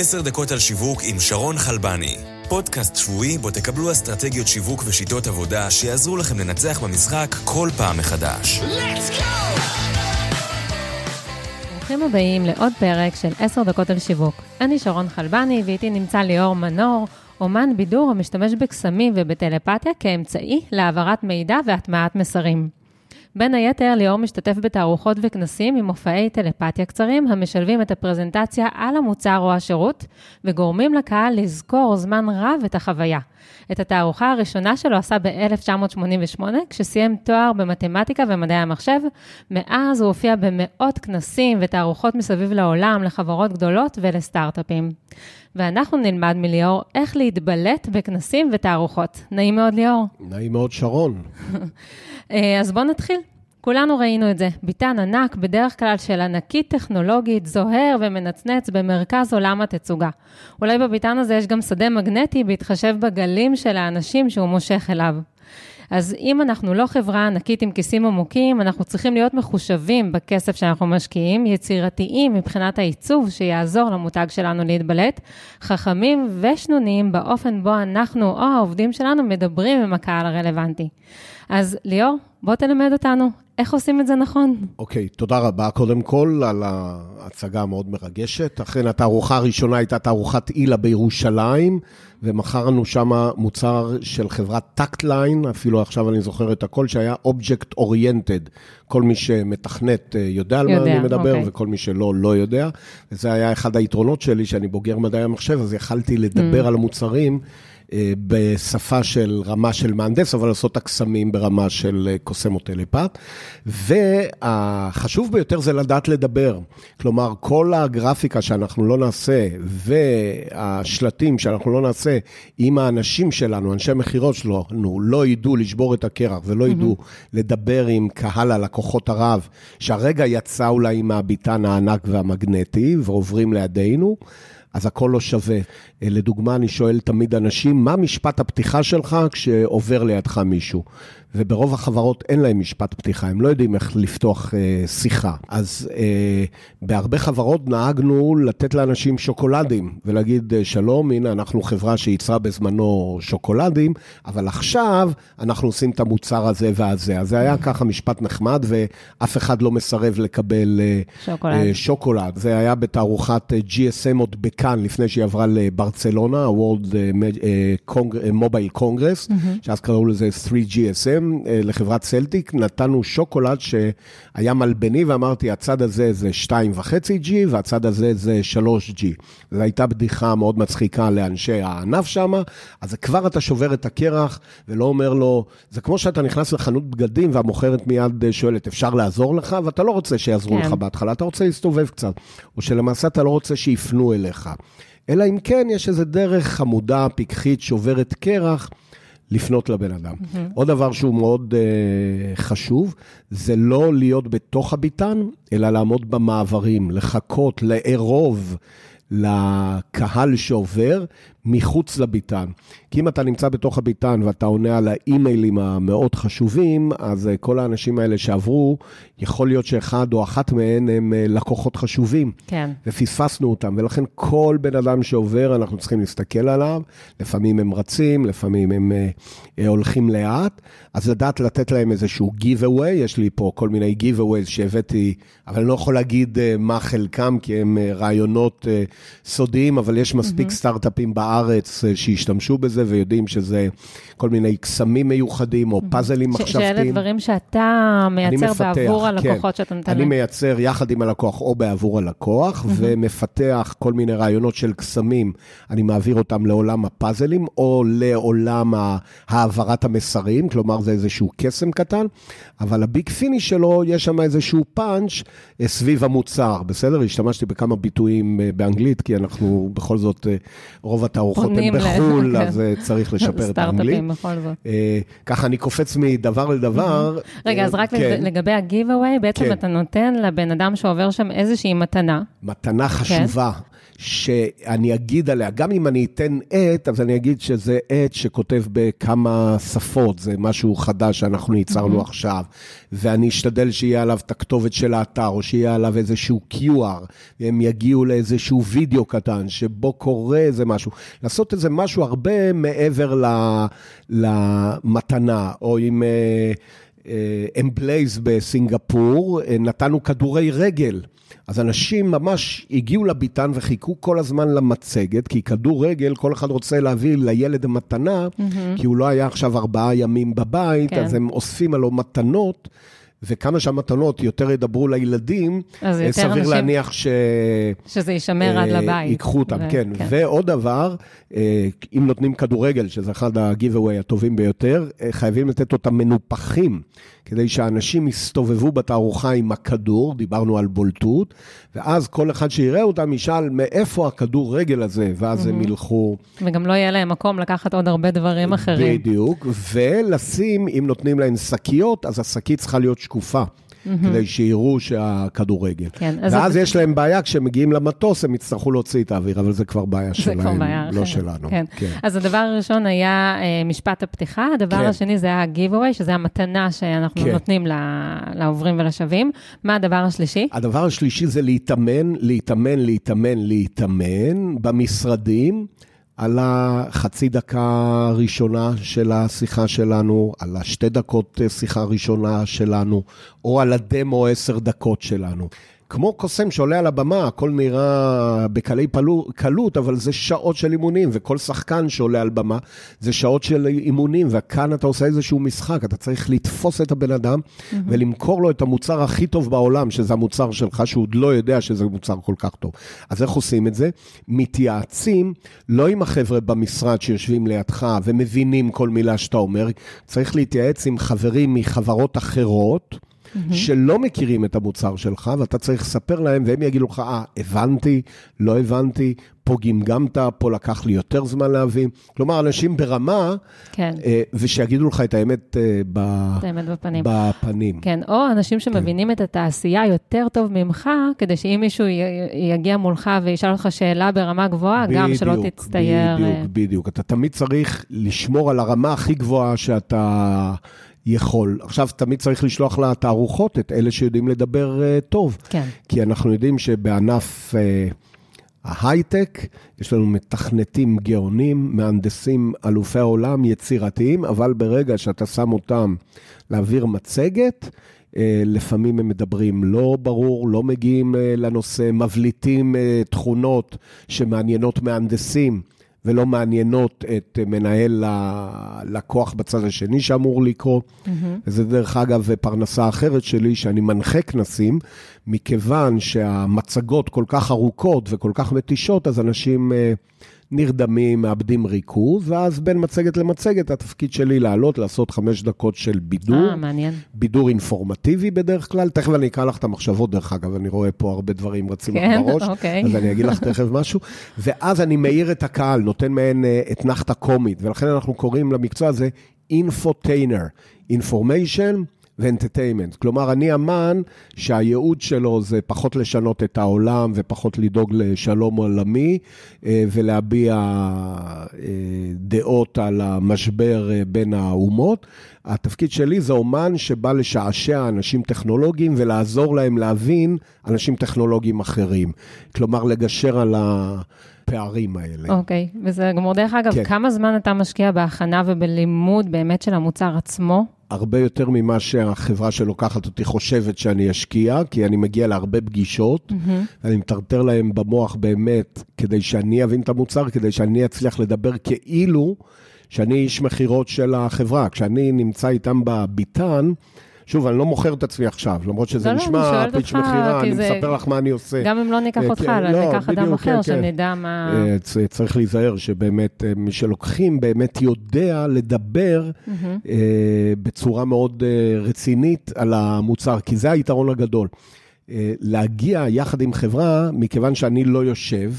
עשר דקות על שיווק עם שרון חלבני. פודקאסט שבועי בו תקבלו אסטרטגיות שיווק ושיטות עבודה שיעזרו לכם לנצח במשחק כל פעם מחדש. ברוכים הבאים לעוד פרק של עשר דקות על שיווק. אני שרון חלבני ואיתי נמצא ליאור מנור, אומן בידור המשתמש בקסמים ובטלפתיה כאמצעי להעברת מידע והטמעת מסרים. בין היתר, ליאור משתתף בתערוכות וכנסים עם מופעי טלפתיה קצרים, המשלבים את הפרזנטציה על המוצר או השירות, וגורמים לקהל לזכור זמן רב את החוויה. את התערוכה הראשונה שלו עשה ב-1988, כשסיים תואר במתמטיקה ומדעי המחשב. מאז הוא הופיע במאות כנסים ותערוכות מסביב לעולם, לחברות גדולות ולסטארט-אפים. ואנחנו נלמד מליאור איך להתבלט בכנסים ותערוכות. נעים מאוד, ליאור. נעים מאוד, שרון. אה, אז בואו נתחיל. כולנו ראינו את זה. ביתן ענק, בדרך כלל של ענקית טכנולוגית, זוהר ומנצנץ במרכז עולם התצוגה. אולי בביתן הזה יש גם שדה מגנטי בהתחשב בגלים של האנשים שהוא מושך אליו. אז אם אנחנו לא חברה ענקית עם כיסים עמוקים, אנחנו צריכים להיות מחושבים בכסף שאנחנו משקיעים, יצירתיים מבחינת העיצוב שיעזור למותג שלנו להתבלט, חכמים ושנוניים באופן בו אנחנו או העובדים שלנו מדברים עם הקהל הרלוונטי. אז ליאור, בוא תלמד אותנו איך עושים את זה נכון. אוקיי, okay, תודה רבה קודם כל על ההצגה המאוד מרגשת. אכן, התערוכה הראשונה הייתה תערוכת אילה בירושלים, ומכרנו שם מוצר של חברת טקטליין, אפילו עכשיו אני זוכר את הכל, שהיה object oriented. כל מי שמתכנת אה, יודע על מה אני מדבר, okay. אוקיי. וכל מי שלא, לא יודע. וזה היה אחד היתרונות שלי, שאני בוגר מדעי המחשב, אז יכלתי לדבר mm. על המוצרים. אה, בשפה של רמה של מהנדס, אבל לעשות הקסמים ברמה של אה, קוסם או טלפת. והחשוב ביותר זה לדעת לדבר. כלומר, כל הגרפיקה שאנחנו לא נעשה, והשלטים שאנחנו לא נעשה, אם האנשים שלנו, אנשי המכירות שלנו, לא ידעו לשבור את הקרח ולא ידעו mm-hmm. לדבר עם קהל הלקוחות הרב, שהרגע יצא אולי מהביתן הענק והמגנטי ועוברים לידינו, אז הכל לא שווה. אה, לדוגמה, אני שואל תמיד אנשים, מה משפט הפתיחה שלך כשעובר לידך מישהו? וברוב החברות אין להם משפט פתיחה, הם לא יודעים איך לפתוח אה, שיחה. אז אה, בהרבה חברות נהגנו לתת לאנשים שוקולדים ולהגיד, אה, שלום, הנה, אנחנו חברה שייצרה בזמנו שוקולדים, אבל עכשיו אנחנו עושים את המוצר הזה והזה. אז זה היה ככה משפט נחמד, ואף אחד לא מסרב לקבל אה, שוקולד. אה, שוקולד. זה היה בתערוכת אה, GSM עוד בכאן, לפני שהיא עברה לברצלונה, ה-World Mobile Congress, mm-hmm. שאז קראו לזה 3GSM. קודם אה, לחברת סלטיק, נתנו שוקולד שהיה מלבני, ואמרתי, הצד הזה זה 2.5G והצד הזה זה 3G. זו הייתה בדיחה מאוד מצחיקה לאנשי הענף שם, אז כבר אתה שובר את הקרח ולא אומר לו, זה כמו שאתה נכנס לחנות בגדים והמוכרת מיד אה, שואלת, אפשר לעזור לך? ואתה לא רוצה שיעזרו כן. לך בהתחלה, אתה רוצה להסתובב קצת, או שלמעשה אתה לא רוצה שיפנו אליך. אלא אם כן יש איזה דרך חמודה, פיקחית, שוברת קרח. לפנות לבן אדם. Mm-hmm. עוד דבר שהוא מאוד uh, חשוב, זה לא להיות בתוך הביתן, אלא לעמוד במעברים, לחכות, לערוב לקהל שעובר, מחוץ לביתן. כי אם אתה נמצא בתוך הביתן ואתה עונה על האימיילים המאוד חשובים, אז אה, כל האנשים האלה שעברו, יכול להיות שאחד או אחת מהן הם אה, לקוחות חשובים. כן. ופספסנו אותם, ולכן כל בן אדם שעובר, אנחנו צריכים להסתכל עליו. לפעמים הם רצים, לפעמים הם uh, הולכים לאט. אז לדעת לתת להם איזשהו giveaway, יש לי פה כל מיני giveaways שהבאתי, אבל אני לא יכול להגיד מה חלקם, כי הם רעיונות סודיים, אבל יש מספיק mm-hmm. סטארט-אפים בארץ. אה, שהשתמשו בזה ויודעים שזה כל מיני קסמים מיוחדים או פאזלים מחשבתיים. שאלה דברים שאתה מייצר מפתח, בעבור כן. הלקוחות כן. שאתה נותן להם. אני מייצר יחד עם הלקוח או בעבור הלקוח, mm-hmm. ומפתח כל מיני רעיונות של קסמים. אני מעביר אותם לעולם הפאזלים או לעולם העברת המסרים, כלומר זה איזשהו קסם קטן, אבל ה-big finish שלו, יש שם איזשהו פאנץ' אה, סביב המוצר, בסדר? השתמשתי בכמה ביטויים אה, באנגלית, כי אנחנו בכל זאת, רוב התערוכות הן בחו"ל, כן. אז צריך לשפר את האנגלית. סטארט-אפים בכל זאת. אה, ככה אני קופץ מדבר לדבר. רגע, אז רק כן. לגבי ה-giveaway, בעצם כן. אתה נותן לבן אדם שעובר שם איזושהי מתנה. מתנה חשובה. שאני אגיד עליה, גם אם אני אתן עט, אז אני אגיד שזה עט שכותב בכמה שפות, זה משהו חדש שאנחנו ייצרנו mm-hmm. עכשיו, ואני אשתדל שיהיה עליו את הכתובת של האתר, או שיהיה עליו איזשהו QR, והם יגיעו לאיזשהו וידאו קטן, שבו קורה איזה משהו. לעשות איזה משהו הרבה מעבר למתנה, או עם... אמבלייז בסינגפור, אה, נתנו כדורי רגל. אז אנשים ממש הגיעו לביתן וחיכו כל הזמן למצגת, כי כדורגל, כל אחד רוצה להביא לילד מתנה, mm-hmm. כי הוא לא היה עכשיו ארבעה ימים בבית, כן. אז הם אוספים עלו מתנות. וכמה שהמתנות יותר ידברו לילדים, אז יותר סביר אנשים... להניח ש... שזה יישמר עד לבית. ייקחו אותם, ו... כן. כן. ועוד דבר, אם נותנים כדורגל, שזה אחד ה-giveaway הטובים ביותר, חייבים לתת אותם מנופחים. כדי שאנשים יסתובבו בתערוכה עם הכדור, דיברנו על בולטות, ואז כל אחד שיראה אותם ישאל מאיפה הכדור רגל הזה, ואז mm-hmm. הם ילכו... וגם לא יהיה להם מקום לקחת עוד הרבה דברים אחרים. בדיוק, ולשים, אם נותנים להם שקיות, אז השקית צריכה להיות שקופה. mm-hmm. כדי שיראו שהכדורגל. כן, ואז זה... יש להם בעיה, כשהם מגיעים למטוס, הם יצטרכו להוציא את האוויר, אבל זה כבר בעיה זה שלהם, כבר בעיה לא אחרת. שלנו. כן. כן. אז הדבר הראשון היה אה, משפט הפתיחה, הדבר כן. השני זה היה ה-giveaway, שזה המתנה שאנחנו כן. נותנים לעוברים ולשבים. מה הדבר השלישי? הדבר השלישי זה להתאמן, להתאמן, להתאמן, להתאמן במשרדים. על החצי דקה הראשונה של השיחה שלנו, על השתי דקות אה, שיחה ראשונה שלנו, או על הדמו עשר דקות שלנו. כמו קוסם שעולה על הבמה, הכל נראה בקלי קלות, אבל זה שעות של אימונים, וכל שחקן שעולה על במה זה שעות של אימונים, וכאן אתה עושה איזשהו משחק, אתה צריך לתפוס את הבן אדם mm-hmm. ולמכור לו את המוצר הכי טוב בעולם, שזה המוצר שלך, שהוא עוד לא יודע שזה מוצר כל כך טוב. אז איך עושים את זה? מתייעצים לא עם החבר'ה במשרד שיושבים לידך ומבינים כל מילה שאתה אומר, צריך להתייעץ עם חברים מחברות אחרות. Mm-hmm. שלא מכירים את המוצר שלך, ואתה צריך לספר להם, והם יגידו לך, אה, הבנתי, לא הבנתי, פה גמגמת, פה לקח לי יותר זמן להבין. כלומר, אנשים ברמה, כן. אה, ושיגידו לך את האמת, אה, ב... את האמת בפנים. בפנים. כן, או אנשים שמבינים כן. את התעשייה יותר טוב ממך, כדי שאם מישהו י... יגיע מולך וישאל אותך שאלה ברמה גבוהה, בדיוק, גם שלא תצטייר. בדיוק, אה, בדיוק. אתה תמיד צריך לשמור על הרמה הכי גבוהה שאתה... יכול. עכשיו, תמיד צריך לשלוח לתערוכות את אלה שיודעים לדבר uh, טוב. כן. כי אנחנו יודעים שבענף uh, ההייטק, יש לנו מתכנתים גאונים, מהנדסים אלופי העולם, יצירתיים, אבל ברגע שאתה שם אותם להעביר מצגת, uh, לפעמים הם מדברים לא ברור, לא מגיעים לנושא, מבליטים תכונות שמעניינות מהנדסים. ולא מעניינות את מנהל הלקוח בצד השני שאמור לקרוא. Mm-hmm. וזה דרך אגב פרנסה אחרת שלי, שאני מנחה כנסים, מכיוון שהמצגות כל כך ארוכות וכל כך מתישות, אז אנשים... נרדמים, מאבדים ריכוז, ואז בין מצגת למצגת, התפקיד שלי לעלות, לעשות חמש דקות של בידור. אה, מעניין. בידור אינפורמטיבי בדרך כלל. תכף אני אקרא לך את המחשבות, דרך אגב, אני רואה פה הרבה דברים רצים כן, לך בראש, אוקיי. אז אני אגיד לך תכף משהו. ואז אני מאיר את הקהל, נותן מעין אה, אתנחתא קומית, ולכן אנחנו קוראים למקצוע הזה אינפוטיינר. Information, ואנטרטיימנט. כלומר, אני אמן שהייעוד שלו זה פחות לשנות את העולם ופחות לדאוג לשלום עולמי אה, ולהביע אה, דעות על המשבר אה, בין האומות. התפקיד שלי זה אומן שבא לשעשע אנשים טכנולוגיים ולעזור להם להבין אנשים טכנולוגיים אחרים. כלומר, לגשר על ה... הפערים האלה. אוקיי, okay. וזה גמור. דרך אגב, כן. כמה זמן אתה משקיע בהכנה ובלימוד באמת של המוצר עצמו? הרבה יותר ממה שהחברה שלוקחת אותי חושבת שאני אשקיע, כי אני מגיע להרבה פגישות, mm-hmm. ואני מטרטר להם במוח באמת, כדי שאני אבין את המוצר, כדי שאני אצליח לדבר כאילו שאני איש מכירות של החברה. כשאני נמצא איתם בביתן, שוב, אני לא מוכר את עצמי עכשיו, למרות שזה לא, לא נשמע לא, פיץ' מכירה, אני זה... מספר לך מה אני עושה. גם אם לא ניקח אה, אותך, כן, אלא לא, ניקח אדם אחר, כן, כן. שנדע כן. מה... אה, צריך להיזהר שבאמת, אה, מי שלוקחים באמת יודע לדבר mm-hmm. בצורה מאוד רצינית על המוצר, כי זה היתרון הגדול. להגיע יחד עם חברה, מכיוון שאני לא יושב,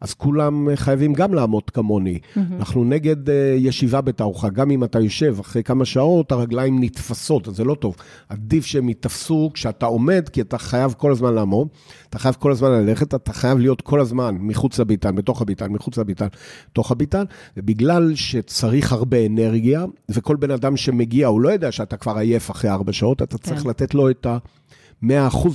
אז כולם אה, חייבים גם לעמוד כמוני. Mm-hmm. אנחנו נגד uh, ישיבה בתערוכה, גם אם אתה יושב אחרי כמה שעות, הרגליים נתפסות, אז זה לא טוב. עדיף שהם ייתפסו כשאתה עומד, כי אתה חייב כל הזמן לעמוד, אתה חייב כל הזמן ללכת, אתה חייב להיות כל הזמן מחוץ לביתן, בתוך הביתן, מחוץ לביתן, בתוך הביתן, ובגלל שצריך הרבה אנרגיה, וכל בן אדם שמגיע, הוא לא יודע שאתה כבר עייף אחרי ארבע שעות, אתה צריך כן. לתת לו את ה... 100%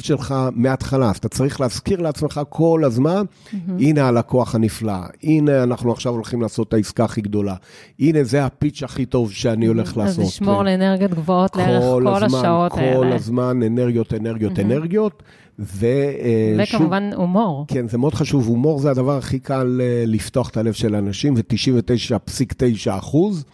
שלך מההתחלה. אז אתה צריך להזכיר לעצמך כל הזמן, mm-hmm. הנה הלקוח הנפלא, הנה אנחנו עכשיו הולכים לעשות את העסקה הכי גדולה, הנה זה הפיץ' הכי טוב שאני הולך לעשות. אז לשמור ו... לאנרגיות גבוהות לערך כל הזמן, השעות כל האלה. כל הזמן אנרגיות, אנרגיות, mm-hmm. אנרגיות. ו, אה, וכמובן שוב, הומור. כן, זה מאוד חשוב. הומור זה הדבר הכי קל אה, לפתוח את הלב של אנשים, ו-99.9 אחוז.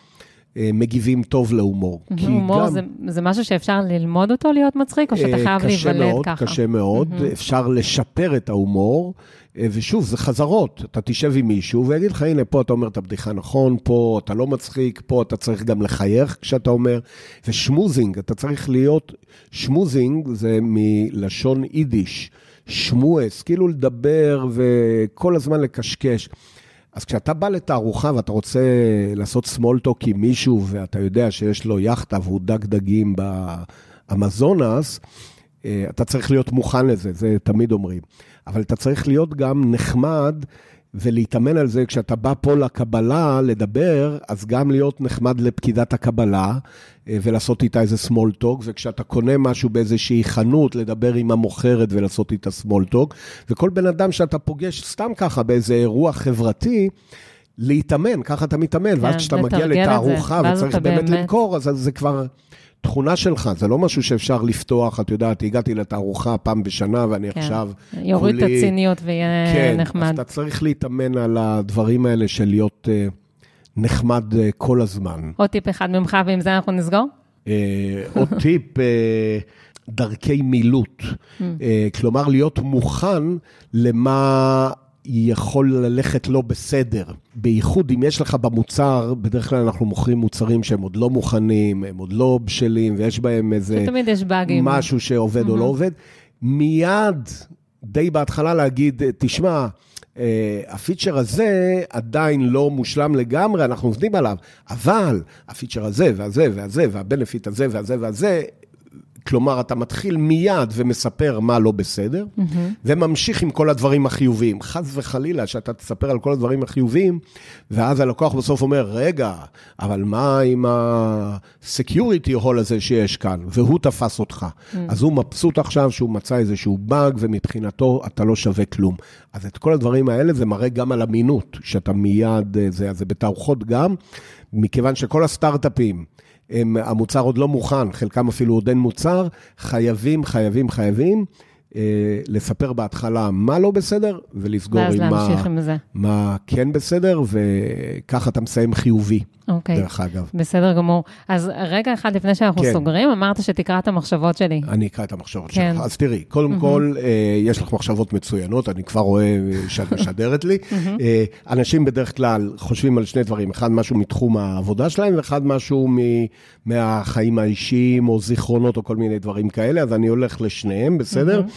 אה, מגיבים טוב להומור. הומור גם, זה, זה משהו שאפשר ללמוד אותו להיות מצחיק, או שאתה חייב להיוולד ככה? קשה מאוד, קשה מאוד. אפשר לשפר את ההומור, אה, ושוב, זה חזרות. אתה תשב עם מישהו ויגיד לך, הנה, פה אתה אומר את הבדיחה נכון, פה אתה לא מצחיק, פה אתה צריך גם לחייך כשאתה אומר. ושמוזינג, אתה צריך להיות, שמוזינג זה מלשון יידיש, שמואס, כאילו לדבר וכל הזמן לקשקש. אז כשאתה בא לתערוכה ואתה רוצה לעשות talk עם מישהו, ואתה יודע שיש לו יאכטה והוא דג דגים באמזונס, אה, אתה צריך להיות מוכן לזה, זה תמיד אומרים. אבל אתה צריך להיות גם נחמד ולהתאמן על זה, כשאתה בא פה לקבלה לדבר, אז גם להיות נחמד לפקידת הקבלה, אה, ולעשות איתה איזה small talk, וכשאתה קונה משהו באיזושהי חנות, לדבר עם המוכרת ולעשות איתה small talk, וכל בן אדם שאתה פוגש סתם ככה באיזה אירוע חברתי, להתאמן, ככה אתה מתאמן, ואז כן, כשאתה מגיע לתערוכה וצריך באמת למכור, אז זה כבר... תכונה שלך, זה לא משהו שאפשר לפתוח, את יודעת, הגעתי לתערוכה פעם בשנה ואני כן. עכשיו... יוריד כולי... את הציניות ויהיה כן, נחמד. כן, אז אתה צריך להתאמן על הדברים האלה של להיות uh, נחמד uh, כל הזמן. עוד טיפ אחד ממך, ועם זה אנחנו נסגור? Uh, עוד טיפ, דרכי מילוט. Mm. כלומר, להיות מוכן למה... יכול ללכת לא בסדר. בייחוד אם יש לך במוצר, בדרך כלל אנחנו מוכרים מוצרים שהם עוד לא מוכנים, הם עוד לא בשלים, ויש בהם איזה... שתמיד יש באגים. משהו שעובד mm-hmm. או לא עובד. מיד, די בהתחלה להגיד, תשמע, אה, הפיצ'ר הזה עדיין לא מושלם לגמרי, אנחנו עובדים עליו, אבל הפיצ'ר הזה והזה והזה והבנפיט הזה והזה והזה, כלומר, אתה מתחיל מיד ומספר מה לא בסדר, mm-hmm. וממשיך עם כל הדברים החיוביים. חס וחלילה שאתה תספר על כל הדברים החיוביים, ואז הלקוח בסוף אומר, רגע, אבל מה עם ה-security hall הזה שיש כאן? והוא תפס אותך. Mm-hmm. אז הוא מבסוט עכשיו שהוא מצא איזשהו באג, ומבחינתו אתה לא שווה כלום. אז את כל הדברים האלה זה מראה גם על אמינות, שאתה מיד, אה, זה, זה בתערוכות גם, מכיוון שכל הסטארט-אפים, הם, המוצר עוד לא מוכן, חלקם אפילו עוד אין מוצר, חייבים, חייבים, חייבים לספר בהתחלה מה לא בסדר, ולסגור עם מה, עם מה כן בסדר, וככה אתה מסיים חיובי. אוקיי. דרך אגב. בסדר גמור. אז רגע אחד לפני שאנחנו כן. סוגרים, אמרת שתקרא את המחשבות שלי. אני אקרא את המחשבות כן. שלך. אז תראי, קודם mm-hmm. כל, אה, יש לך מחשבות מצוינות, אני כבר רואה שאת משדרת לי. mm-hmm. אה, אנשים בדרך כלל חושבים על שני דברים, אחד משהו מתחום העבודה שלהם, ואחד משהו מ, מהחיים האישיים, או זיכרונות, או כל מיני דברים כאלה, אז אני הולך לשניהם, בסדר? Mm-hmm.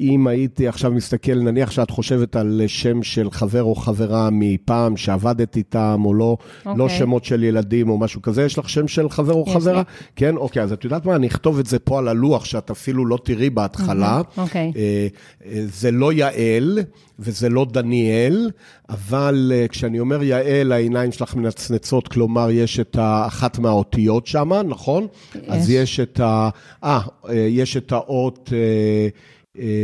אם הייתי עכשיו מסתכל, נניח שאת חושבת על שם של חבר או חברה מפעם שעבדת איתם, או לא, okay. לא אוקיי. שמות של ילדים או משהו כזה, יש לך שם של חבר או חברה? לי. כן, אוקיי, אז את יודעת מה, אני אכתוב את זה פה על הלוח, שאת אפילו לא תראי בהתחלה. Mm-hmm. אוקיי. Okay. זה לא יעל וזה לא דניאל, אבל כשאני אומר יעל, העיניים שלך מנצנצות, כלומר, יש את אחת מהאותיות שם, נכון? יש. אז יש את ה... אה, יש את האות...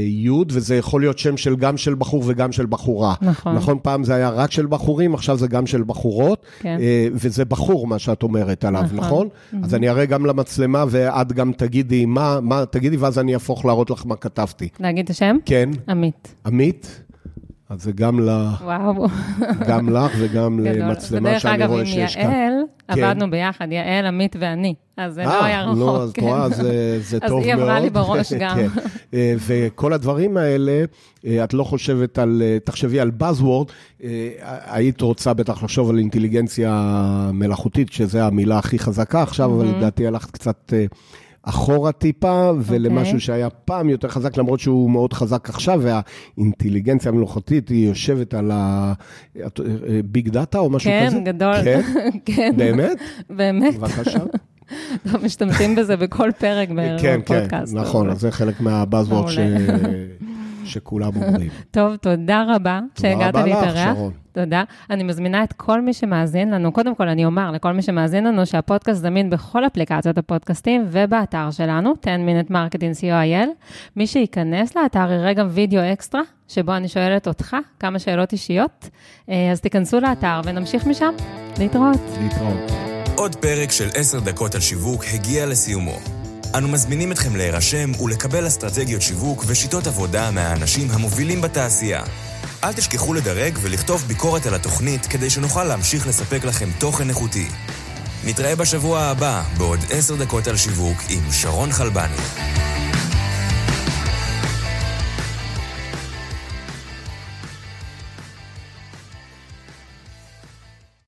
י', וזה יכול להיות שם של גם של בחור וגם של בחורה. נכון. נכון, פעם זה היה רק של בחורים, עכשיו זה גם של בחורות, כן. אה, וזה בחור, מה שאת אומרת עליו, נכון? נכון? Mm-hmm. אז אני אראה גם למצלמה, ואת גם תגידי מה, מה, תגידי, ואז אני אהפוך להראות לך מה כתבתי. להגיד את השם? כן. עמית. עמית? אז זה גם, ל... וואו. גם לך וגם למצלמה שאני רואה שיש כאן. ודרך אגב, עם יעל, כן. עבדנו ביחד, יעל, עמית ואני. אז זה לא היה רחוק. לא, אז את רואה, זה, זה טוב מאוד. אז היא עברה לי בראש גם. כן. אה, וכל הדברים האלה, אה, את לא חושבת על, אה, תחשבי על Buzzword, היית רוצה בטח לחשוב על אינטליגנציה מלאכותית, שזו המילה הכי חזקה עכשיו, אבל לדעתי הלכת קצת... אחורה טיפה, ולמשהו שהיה פעם יותר חזק, למרות שהוא מאוד חזק עכשיו, והאינטליגנציה המלוכתית, היא יושבת על הביג דאטה או משהו כן, כזה. גדול. כן? כן. באמת? באמת. בבקשה. לא, משתמשים בזה בכל פרק כן, כן, בפודקאסט. נכון, אז זה חלק מהבאזוורד ש... שכולם אומרים. טוב, תודה רבה שהגעת רבה לך, להתארח. שרון. תודה. אני מזמינה את כל מי שמאזין לנו, קודם כל אני אומר לכל מי שמאזין לנו שהפודקאסט זמין בכל אפליקציות הפודקאסטים ובאתר שלנו, 10 minute marketing co.il. מי שייכנס לאתר יראה גם וידאו אקסטרה, שבו אני שואלת אותך כמה שאלות אישיות. אה, אז תיכנסו לאתר ונמשיך משם. להתראות. להתראות. עוד פרק של עשר דקות על שיווק הגיע לסיומו. אנו מזמינים אתכם להירשם ולקבל אסטרטגיות שיווק ושיטות עבודה מהאנשים המובילים בתעשייה. אל תשכחו לדרג ולכתוב ביקורת על התוכנית כדי שנוכל להמשיך לספק לכם תוכן איכותי. נתראה בשבוע הבא בעוד עשר דקות על שיווק עם שרון חלבני.